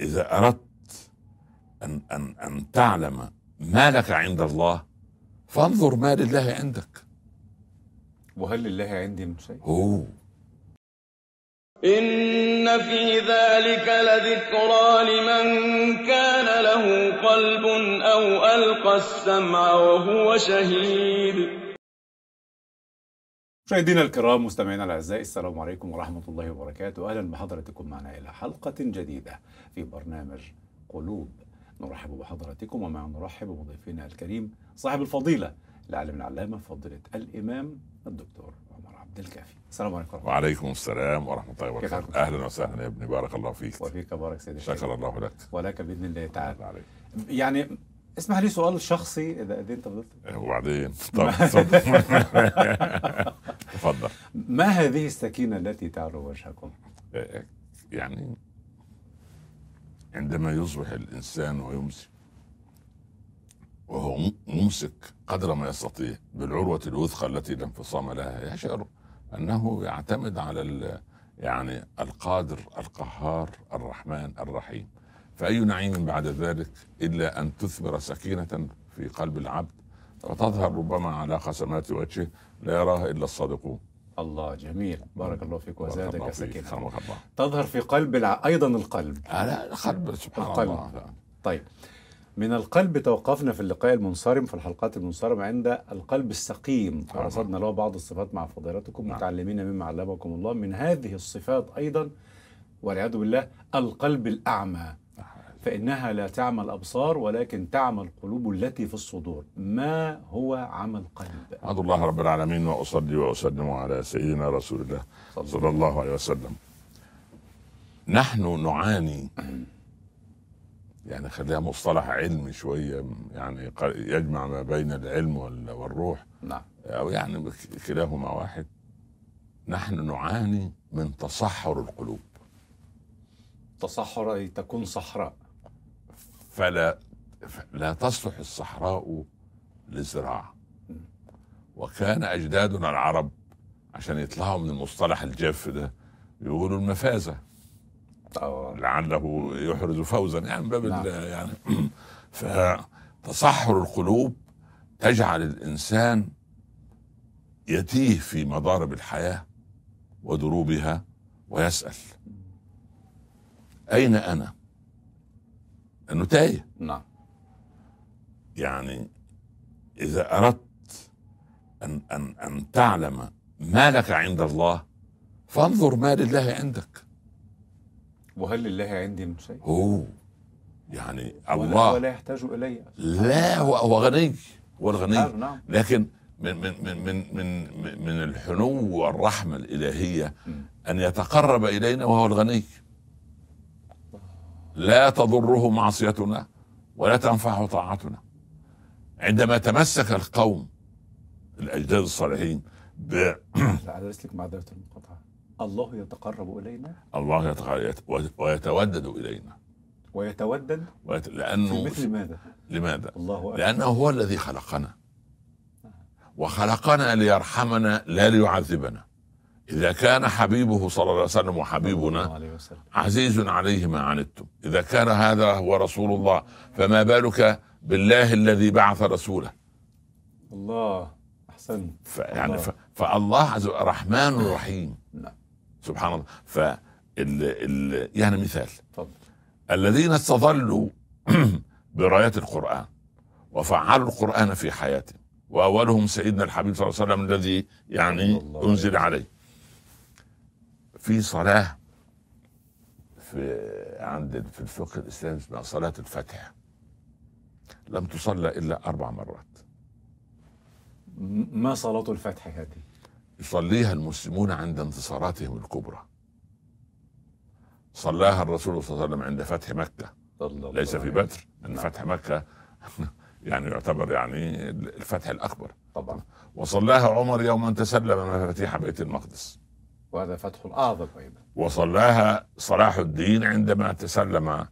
إذا أردت أن أن أن تعلم ما لك عند الله فانظر ما لله عندك. وهل لله عندي من شيء؟ هو. إن في ذلك لذكرى لمن كان له قلب أو ألقى السمع وهو شهيد. مشاهدينا الكرام مستمعينا الأعزاء السلام عليكم ورحمة الله وبركاته. أهلا بحضراتكم معنا إلى حلقة جديدة في برنامج قلوب. نرحب بحضراتكم ومع نرحب بضيفنا الكريم صاحب الفضيلة العالم العلامة فضيلة الإمام الدكتور عمر عبد الكافي. السلام عليكم ورحمة الله. وعليكم السلام ورحمة الله وبركاته. حالك؟ أهلا وسهلا يا ابني بارك الله فيك. وفيك بارك سيدي. شكر الله لك. ولك بإذن الله تعالى. يعني اسمح لي سؤال شخصي إذا اذنت فضيلتك وبعدين. طب. تفضل. ما هذه السكينة التي تعلو وجهكم؟ يعني عندما يصبح الإنسان ويمسك وهو ممسك قدر ما يستطيع بالعروة الوثقى التي لا انفصام لها يشعر أنه يعتمد على يعني القادر القهار الرحمن الرحيم. فأي نعيم بعد ذلك إلا أن تثمر سكينة في قلب العبد وتظهر ربما على خسمات وجهه لا يراها إلا الصادقون. الله جميل. بارك الله فيك الله وزادك الله تظهر في قلب الع... أيضا القلب. على القلب سبحان القلب. الله. طيب. من القلب توقفنا في اللقاء المنصرم في الحلقات المنصرمة عند القلب السقيم. فرصدنا له بعض الصفات مع فضيلتكم نعم. متعلمين مما علمكم الله. من هذه الصفات أيضا والعياذ بالله القلب الأعمى. فإنها لا تعمى الأبصار ولكن تعمى القلوب التي في الصدور. ما هو عمى القلب أحمد الله رب العالمين وأصلي وأسلم على سيدنا رسول الله صلى الله عليه وسلم. نحن نعاني. يعني خليها مصطلح علمي شوية يعني يجمع ما بين العلم وال- والروح. نعم. أو يعني كلاهما واحد. نحن نعاني من تصحر القلوب. تصحر أي تكون صحراء. فلا لا تصلح الصحراء للزراعة وكان أجدادنا العرب عشان يطلعوا من المصطلح الجاف ده يقولوا المفازة. لعله يحرز فوزا يعني باب نعم. يعني فتصحر القلوب تجعل الإنسان يتيه في مضارب الحياة ودروبها ويسأل أين أنا؟ أنه تايه. نعم. يعني إذا أردت أن أن أن تعلم ما لك عند الله فانظر ما لله عندك. وهل لله عندي من شيء؟ هو. يعني الله. ولا يحتاج إلي. لا هو هو غني. هو الغني. نعم لكن من من من من من, من الحنو والرحمة الإلهية. أن يتقرب إلينا وهو الغني. لا تضره معصيتنا ولا تنفعه طاعتنا. عندما تمسك القوم الأجداد الصالحين ب على رسلك معذرة المقاطعة. الله يتقرب إلينا؟ الله يتق- ويتودد إلينا. ويتودد؟ ويت- في لأنه مثل ماذا؟ لماذا؟ الله أكبر. لأنه هو الذي خلقنا. وخلقنا ليرحمنا لا ليعذبنا. إذا كان حبيبه صلى الله عليه وسلم وحبيبنا عزيز عليه ما عنتم. إذا كان هذا هو رسول الله فما بالك بالله الذي بعث رسوله؟ الله أحسنت. فيعني الله. ف... فالله عز وجل رحمن رحيم. نعم. سبحان الله. ف ال... ال... يعني مثال. تفضل. الذين استظلوا برايات القرآن وفعلوا القرآن في حياتهم وأولهم سيدنا الحبيب صلى الله عليه وسلم الذي يعني أنزل. عليه. في صلاة في عند في الفقه الإسلامي اسمها صلاة الفتح. لم تصلى إلا أربع مرات. ما صلاة الفتح هذه؟ يصليها المسلمون عند انتصاراتهم الكبرى. صلاها الرسول صلى الله عليه وسلم عند فتح مكة. صلى الله ليس في عليه بدر. إن نعم. فتح مكة يعني يعتبر يعني الفتح الأكبر. طبعا. وصلاها عمر يوم ان تسلم مفاتيح بيت المقدس. وهذا فتح الأعظم أيضا. وصلاها صلاح الدين عندما تسلم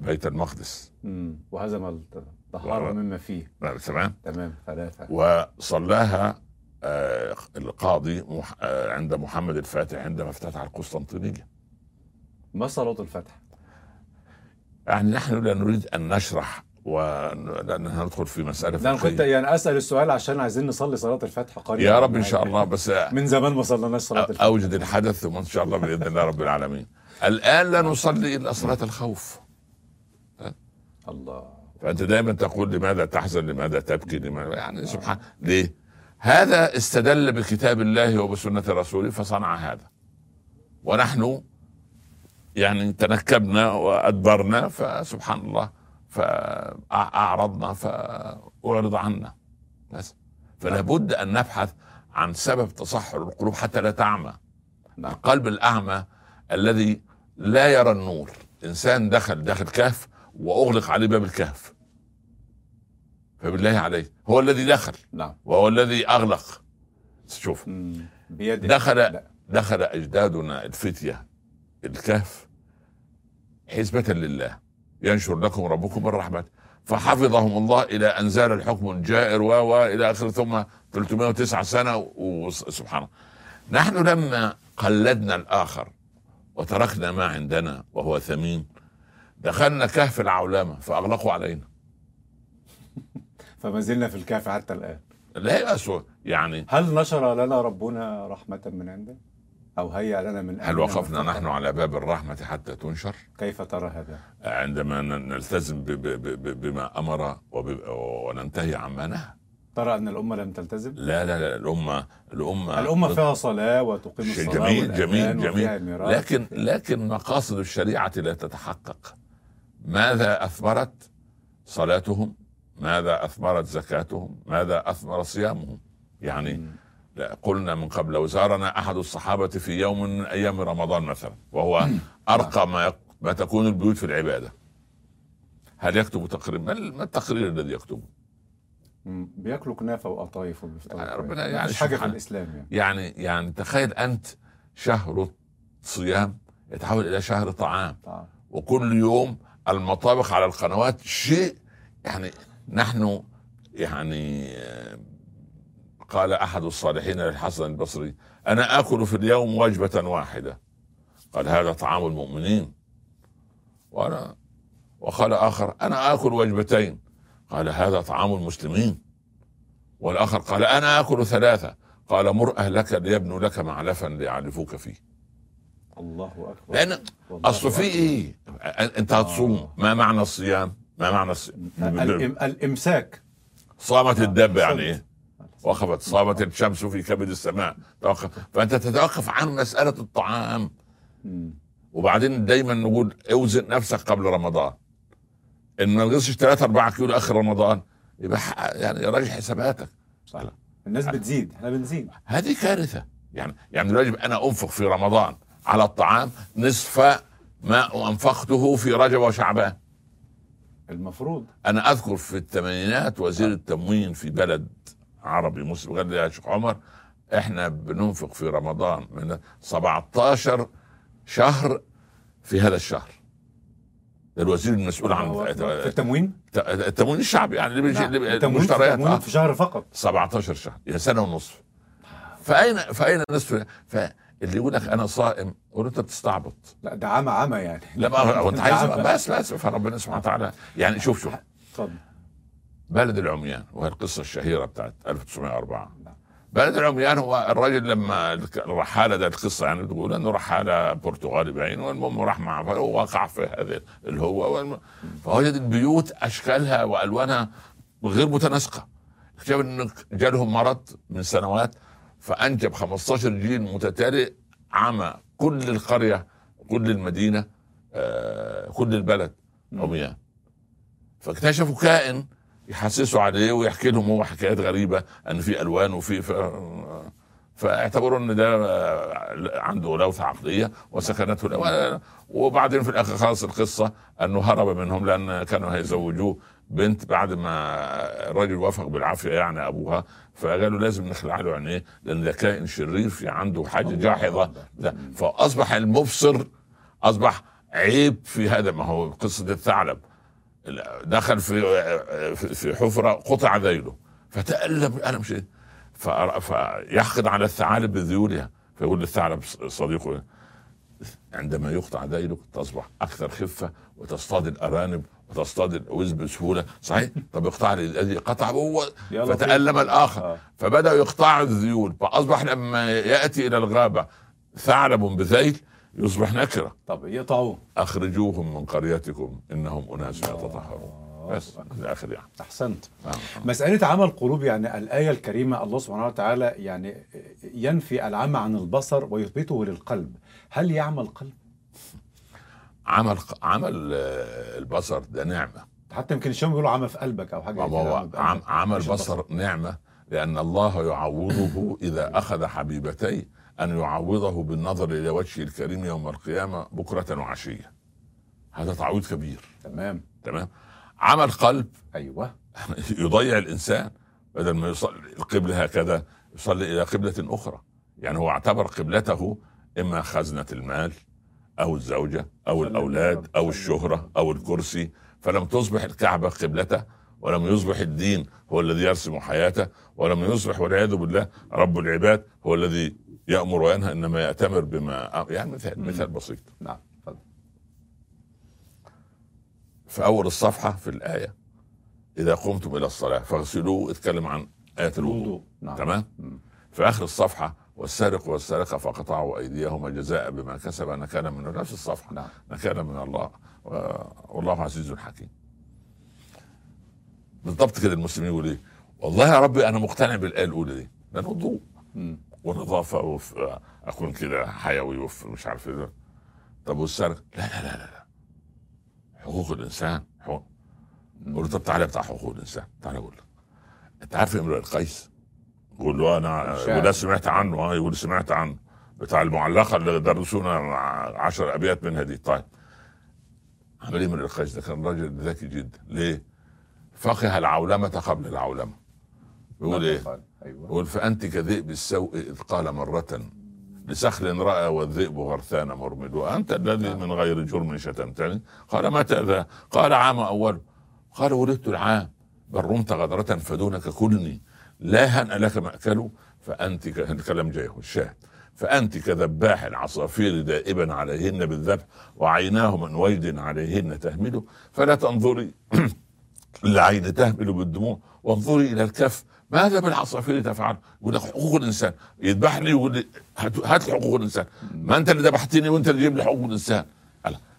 بيت المقدس. مم. وهزم الطهارة مما فيه. تمام. تمام ثلاثة. وصلاها آه، القاضي مح- آه، عند محمد الفاتح عندما افتتح القسطنطينية. ما صلاة الفتح؟ يعني نحن لا نريد أن نشرح ولأن ندخل في مسألة لا أنا كنت. يعني أسأل السؤال عشان عايزين نصلي صلاة الفاتحه قريبا يا رب إن شاء الله بس من زمان ما صليناش صلاة الفاتحه أوجد الحدث ثم إن شاء الله بإذن الله رب العالمين. الآن لا نصلي إلا صلاة الخوف. الله. فأنت دائما تقول لماذا تحزن لماذا تبكي لماذا؟ يعني سبحان ليه؟ هذا استدل بكتاب الله وبسنة رسوله فصنع هذا. ونحن يعني تنكبنا وأدبرنا فسبحان الله. فأعرضنا فأعرض عنا. بس. فلا بد أن نبحث عن سبب تصحر القلوب حتى لا تعمى. نعم. القلب الأعمى الذي لا يرى النور. إنسان دخل داخل كهف وأغلق عليه باب الكهف. فبالله عليه. هو الذي دخل. نعم. وهو الذي أغلق. شوف. دخل لا. دخل أجدادنا الفتية الكهف حسبة لله. ينشر لكم ربكم من رحمته فحفظهم الله إلى أن زال الحكم الجائر و إلى آخره ثم 309 سنة وسبحان الله. نحن لما قلدنا الآخر وتركنا ما عندنا وهو ثمين دخلنا كهف العولمة فأغلقوا علينا. فما زلنا في الكهف حتى الآن. لا يأسوا يعني هل نشر لنا ربنا رحمة من عنده؟ أو هيأ لنا من هل وقفنا؟ نحن على باب الرحمة حتى تنشر؟ كيف ترى هذا؟ عندما نلتزم بما وب- وننتهي عما نهى. ترى أن الأمة لم تلتزم؟ لا لا لا الامه الامه الأمة فيها صلاة وتقيم شيء الصلاة جميل جميل جميل. لكن لكن مقاصد الشريعة لا تتحقق. ماذا أثمرت صلاتهم؟ ماذا أثمرت زكاتهم؟ ماذا أثمر صيامهم؟ يعني مم. لا قلنا من قبل لو زارنا أحد الصحابة في يوم من أيام رمضان مثلا وهو أرقى ما يق- ما تكون البيوت في العبادة هل يكتب تقرير ما ال- ما التقرير الذي يكتبه. بياكلوا كنافة وقطايف وبيفطروا يعني ربنا. يعني حاجة في. الإسلام يعني يعني يعني تخيل أنت شهر صيام يتحول إلى شهر طعام طبعا وكل يوم المطابخ على القنوات شيء يعني نحن يعني قال أحد الصالحين للحسن البصري أنا آكل في اليوم وجبة واحدة قال هذا طعام المؤمنين وأنا وقال آخر أنا آكل وجبتين قال هذا طعام المسلمين والآخر قال أنا آكل ثلاثة قال مر أهلك ليبنوا لك معلفا ليعرفوك فيه الله أكبر لأن والله أصل في أكبر. إيه؟ أنت هتصوم آه. ما معنى الصيام؟ ما معنى الصيام؟ الإم... الإمساك صامت الدب يعني صمت. وقفت صامت الشمس في كبد السماء. توقف. فأنت تتوقف عن مسألة الطعام. وبعدين دايما نقول أوزن نفسك قبل رمضان. إن ما نقصش 3 4 كيلو آخر رمضان يبقى يعني راجع حساباتك. صح الناس بتزيد إحنا بنزيد. هذه كارثة. يعني يعني يجب أنا انفق في رمضان على الطعام نصف ما انفقته في رجب وشعبان. المفروض. أنا أذكر في الثمانينات وزير التموين في بلد عربي مسلم لي يا شيخ عمر إحنا بننفق في رمضان من 17 شهر في هذا الشهر. الوزير المسؤول عن في التموين؟ التموين الشعبي يعني اللي نعم. في, المشتريات التموين. في شهر فقط. 17 شهر يعني سنة ونصف. فاين فأين النصف؟ فاللي يقول لك أنا صائم قول انت بتستعبط لا ده عمى عمى يعني. لا ما هو أنت عايز. بس بس فربنا سبحانه وتعالى. يعني شوف شوف. اتفضل. بلد العميان وهي القصة الشهيرة بتاعت 1904 نعم. بلد العميان هو الراجل لما الرحاله ده القصة يعني بتقول إنه رحاله برتغالي باين والمهم راح مع وقع في هذا الهو والم... فوجد البيوت أشكالها وألوانها غير متناسقة. اكتشف إن جالهم مرض من سنوات فأنجب 15 جيل متتالي عمى كل القرية كل المدينة آه، كل البلد عميان. فاكتشفوا كائن يحسسوا عليه ويحكي لهم هو حكايات غريبة إن في ألوان وفي ف... فاعتبروا إن ده عنده لوثة عقليه وسكنته. الأ- وبعدين في الآخر خلاص القصة إنه هرب منهم لأن كانوا هيزوجوه بنت بعد ما الراجل وافق بالعافية يعني أبوها فقالوا لازم نخلع له عينيه لأن ده كائن شرير في عنده حاجة جاحظة. ده فأصبح المبصر أصبح عيب في هذا. ما هو قصة الثعلب. دخل في في- حفرة قطع ذيله فتألم ألم شديد فأر- فيحقد على الثعالب بذيولها فيقول للثعلب صديقه عندما يقطع ذيلك تصبح أكثر خفة وتصطاد الأرانب وتصطاد الوز بسهولة. صحيح؟ طب يقطع لي الذي قطع هو فتألم الآخر. آه. فبداوا يقطعوا الذيول فأصبح لما يأتي إلى الغابة ثعلب بذيل يصبح نكرة. طب يقطعوه أخرجوهم من قريتكم إنهم أناس يتطهرون. بس إلى اخره يعني. أحسنت. آه. مسألة عمى القلوب يعني الآية الكريمة الله سبحانه وتعالى يعني ينفي العمى عن البصر ويثبته للقلب. هل يعمى القلب؟ عمل عمل آه، البصر ده نعمة. حتى يمكن الشام بيقولوا عمى في قلبك أو حاجة ما هو عمى. عمل بصر نعمة لأن الله يعوضه إذا أخذ حبيبتيه. أن يعوضه بالنظر إلى وجهه الكريم يوم القيامة بكرة وعشية. هذا تعويض كبير. تمام. تمام؟ عمل قلب. أيوه. يضيع الإنسان بدل ما يصلي القبلة هكذا يصلي إلى قبلة أخرى. يعني هو اعتبر قبلته إما خزنة المال صلى الأولاد الله أو عليه الشهرة أو الكرسي فلم تصبح الكعبة قبلته ولم يصبح الدين هو الذي يرسم حياته ولم يصبح والعياذ بالله رب العباد هو الذي يأمر وينهى إنما يأتمر بما يعني مثال. مثال بسيط. نعم في أول الصفحة في الآية إذا قمتم إلى الصلاة فاغسلوا اتكلم عن آية الوضوء. نعم. تمام؟ مم. في آخر الصفحة والسارق والسارقة فقطعوا أيديهما جزاء بما كسب نكالا من نفس الصفحة نعم. نكالا من الله والله عزيز حكيم. بالضبط كده المسلمين يقول إيه؟ والله يا ربي أنا مقتنع بالايه الأولى دي. الوضوء مم. ونظافة وف... أكون كده حيوي وف... مش عارف إيه طب والسرقه لا لا لا لا لا. حقوق الإنسان حقوق. له طب تعالى بتاع حقوق الإنسان. تعالى أقول لك أنت عارف امرؤ القيس؟ يقول له أنا. وده سمعت عنه آه يقول سمعت عنه. بتاع المعلقة اللي درسونا عشر أبيات منها دي. طيب. عمل إيه امرؤ القيس ده كان راجل ذكي جدا. ليه؟ فقه العولمة قبل العولمة. يقول إيه؟ أيوه. يقول فأنت كذئب السوء إذ قال مرة لسخل رأى والذئب غرثان مرمد. وأنت الذي من غير جرم شتمتني. قال متى ذا قال عام أول. قال ولدت العام. بل رمت غدرة فدونك كلني. لا هنأ لك مأكل. فأنت ك... الكلام جاي الشاهد فأنت كذباح العصافير دائبا عليهن بالذبح وعيناه من ويد عليهن تهمل فلا تنظري العين تهمل بالدموع وانظري إلى الكف ماذا بالعصافير تفعل؟ يقول لك حقوق الإنسان. يذبح لي يقول لي هات لي حقوق الإنسان. ما أنت اللي ذبحتني وأنت اللي جايب لي حقوق الإنسان.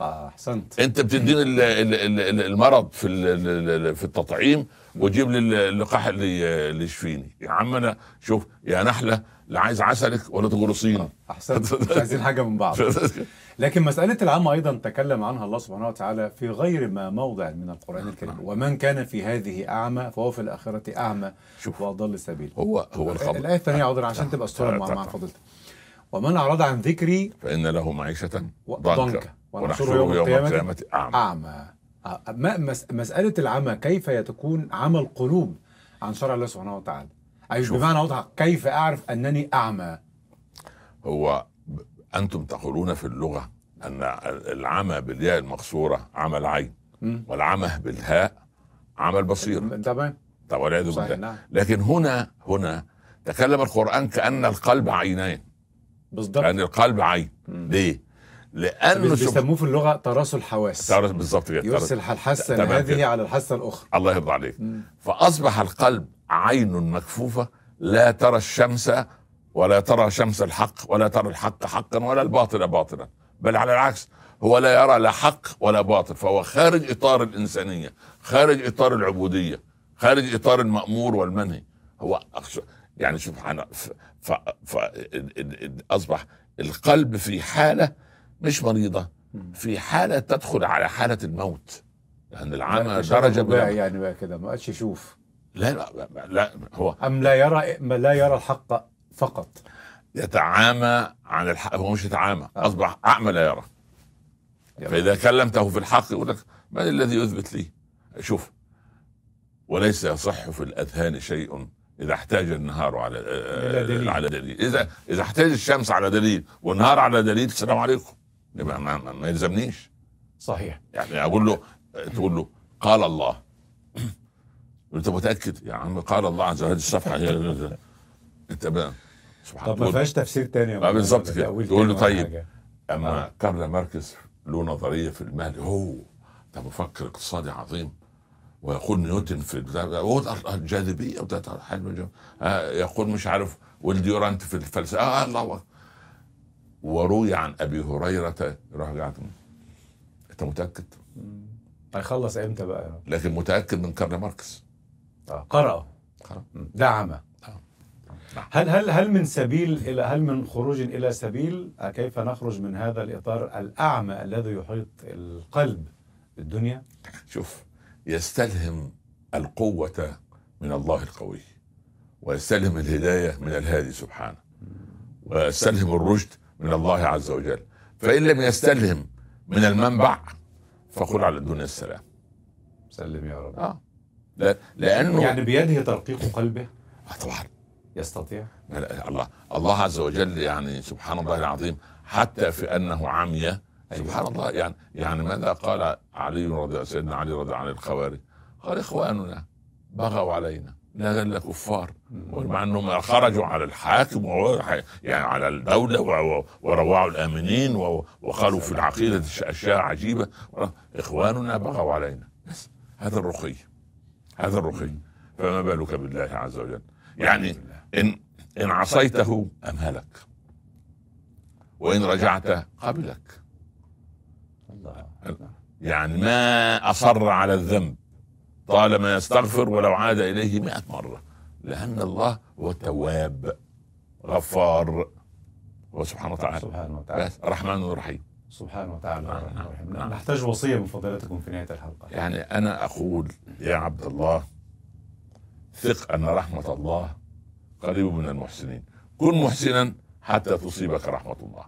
آه أحسنت. أنت بتديني ال- ال- ال- ال- المرض في في التطعيم وتجيب لي اللقاح اللي اللي يشفيني. يا عم أنا شوف يا نحلة لا عايز عسلك ولا تغرسيني أحسنت. مش عايزين حاجة من بعض. لكن مسألة العامة أيضا تكلم عنها الله سبحانه وتعالى في غير ما موضع من القرآن الكريم. ومن كان في هذه أعمى فهو في الآخرة أعمى شوف. وأضل سبيل. هو هو الخبر. الآية الثانية عذرا عشان تبقى الصورة مع, مع فضيلتك ومن أعرض عن ذكري فإن له معيشة ضنكا. ونحشره يوم القيامة أعمى. أعمى. آه، ما- مس- مسألة العمى كيف تكون عمى القلوب عن شرع الله سبحانه وتعالى؟ أي شوف. بمعنى أوضح كيف أعرف أنني أعمى هو أنتم تقولون في اللغة أن العمى بالياء المقصورة عمى العين. والعمى بالهاء عمى البصير تمام طب والعياذ بالله نعم لكن هنا هنا تكلم القرآن كأن القلب عينين بالضبط كان القلب عين مم. ليه؟ لأنه بيسموه في اللغة تراسل الحواس تعرف بالظبط كده. يرسل الحاسة تمام هذه. على الحاسة الأخرى الله يرضى عليك مم. فأصبح القلب عين مكفوفة لا ترى الشمس ولا ترى شمس الحق ولا ترى الحق حقا ولا الباطل باطلا. بل على العكس هو لا يرى لا حق ولا باطل فهو خارج إطار الإنسانية خارج إطار العبودية خارج إطار المأمور والمنهي. هو يعني سبحان أصبح القلب في حالة مش مريضة. في حالة تدخل على حالة الموت. لأن العمى لا، درجة يعني بقى كده. ما قالش يشوف لا لا, لا, هو أم لا يرى ما لا يرى الحق فقط؟ يتعامى عن الحق هو مش يتعامى آه. أصبح أعمى لا يرى. فإذا كلمته في الحق يقول لك من الذي يثبت لي؟ شوف وليس يصح في الأذهان شيء إذا احتاج النهار على إلى دليل. على دليل. إذا إذا احتاج الشمس على دليل والنهار على دليل السلام عليكم. يبقى ما, ما, ما يلزمنيش. صحيح. يعني أقول له تقول له قال الله. انت متأكد يا عم قال الله عز وجل الصفحة هي انت بقى سبحان طب ما الله فيهاش تفسير تاني يا آه، مولانا بالظبط كده. تقول له طيب. حاجة. أما آه. كارل ماركس له نظرية في المال هو ده مفكر اقتصادي عظيم ويقول نيوتن في هو الجاذبية حلو جدا. آه يقول مش عارف والديورانت في الفلسفة آه الله أكبر. وروي عن أبي هريرة يروح قاعد أنت متأكد؟ هيخلص إمتى بقى؟ لكن متأكد من كارل ماركس آه. قرأ. دعم نعم. هل هل هل من سبيل إلى هل من خروج إلى سبيل آه، كيف نخرج من هذا الإطار الأعمى الذي يحيط القلب بالدنيا؟ شوف يستلهم القوة من الله القوي ويستلهم الهداية من الهادي سبحانه ويستلهم الرشد من الله عز وجل فإن لم يستلهم من المنبع فقل على الدنيا السلام سلم يا رب آه. لا لأنه يعني بيده ترقيق قلبه؟ آه طبعا. يستطيع؟ لا، الله الله عز وجل يعني سبحان الله العظيم حتى في أنه عمي سبحان الله يعني يعني ماذا قال علي رضي الله سيدنا علي رضي الله عن الخوارج؟ قال إخواننا بغوا علينا نزل كفار. ومع أنهم خرجوا على الحاكم يعني على الدولة وروعوا الآمنين وقالوا في العقيدة أشياء عجيبة. إخواننا بغوا علينا. بس هذا الرقي. هذا الرقي. فما بالك بالله عز وجل؟ يعني ان إن عصيته امهلك وإن رجعت قبلك. الله. يعني ما أصر على الذنب طالما يستغفر ولو عاد إليه مئة مرة. لأن الله هو التواب غفار هو سبحانه وتعالى. سبحانه وتعالى. رحمن رحيم. سبحانه وتعالى نعم، نعم، الرحيم. نعم. نحتاج وصية من فضيلتكم في نهاية الحلقة يعني أنا أقول يا عبد الله ثق أن رحمة الله قريب من المحسنين كن محسنا حتى تصيبك رحمة الله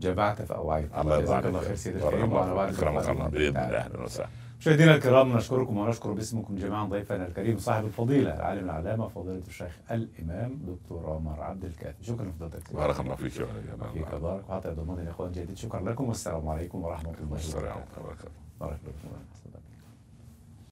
جمعت فاوعيت الله يرضى جزاك عليك الله خير سيدي الكريم وعلى الله بعد. اكرمك الله. الله أهلا وسهلا مشاهدينا الكرام نشكركم ونشكر باسمكم جميعا ضيفنا الكريم صاحب الفضيلة العالم العلامه فضيلة الشيخ الإمام دكتور عمر عبد الكافي. شكرا لفضيلتك بارك الله فيك يا فيك. بارك وحتى ضمان الاخوان جديد شكرا لكم والسلام عليكم ورحمة الله السلام وبركاته. عليكم. ورحمه الله بارك الله فيكم.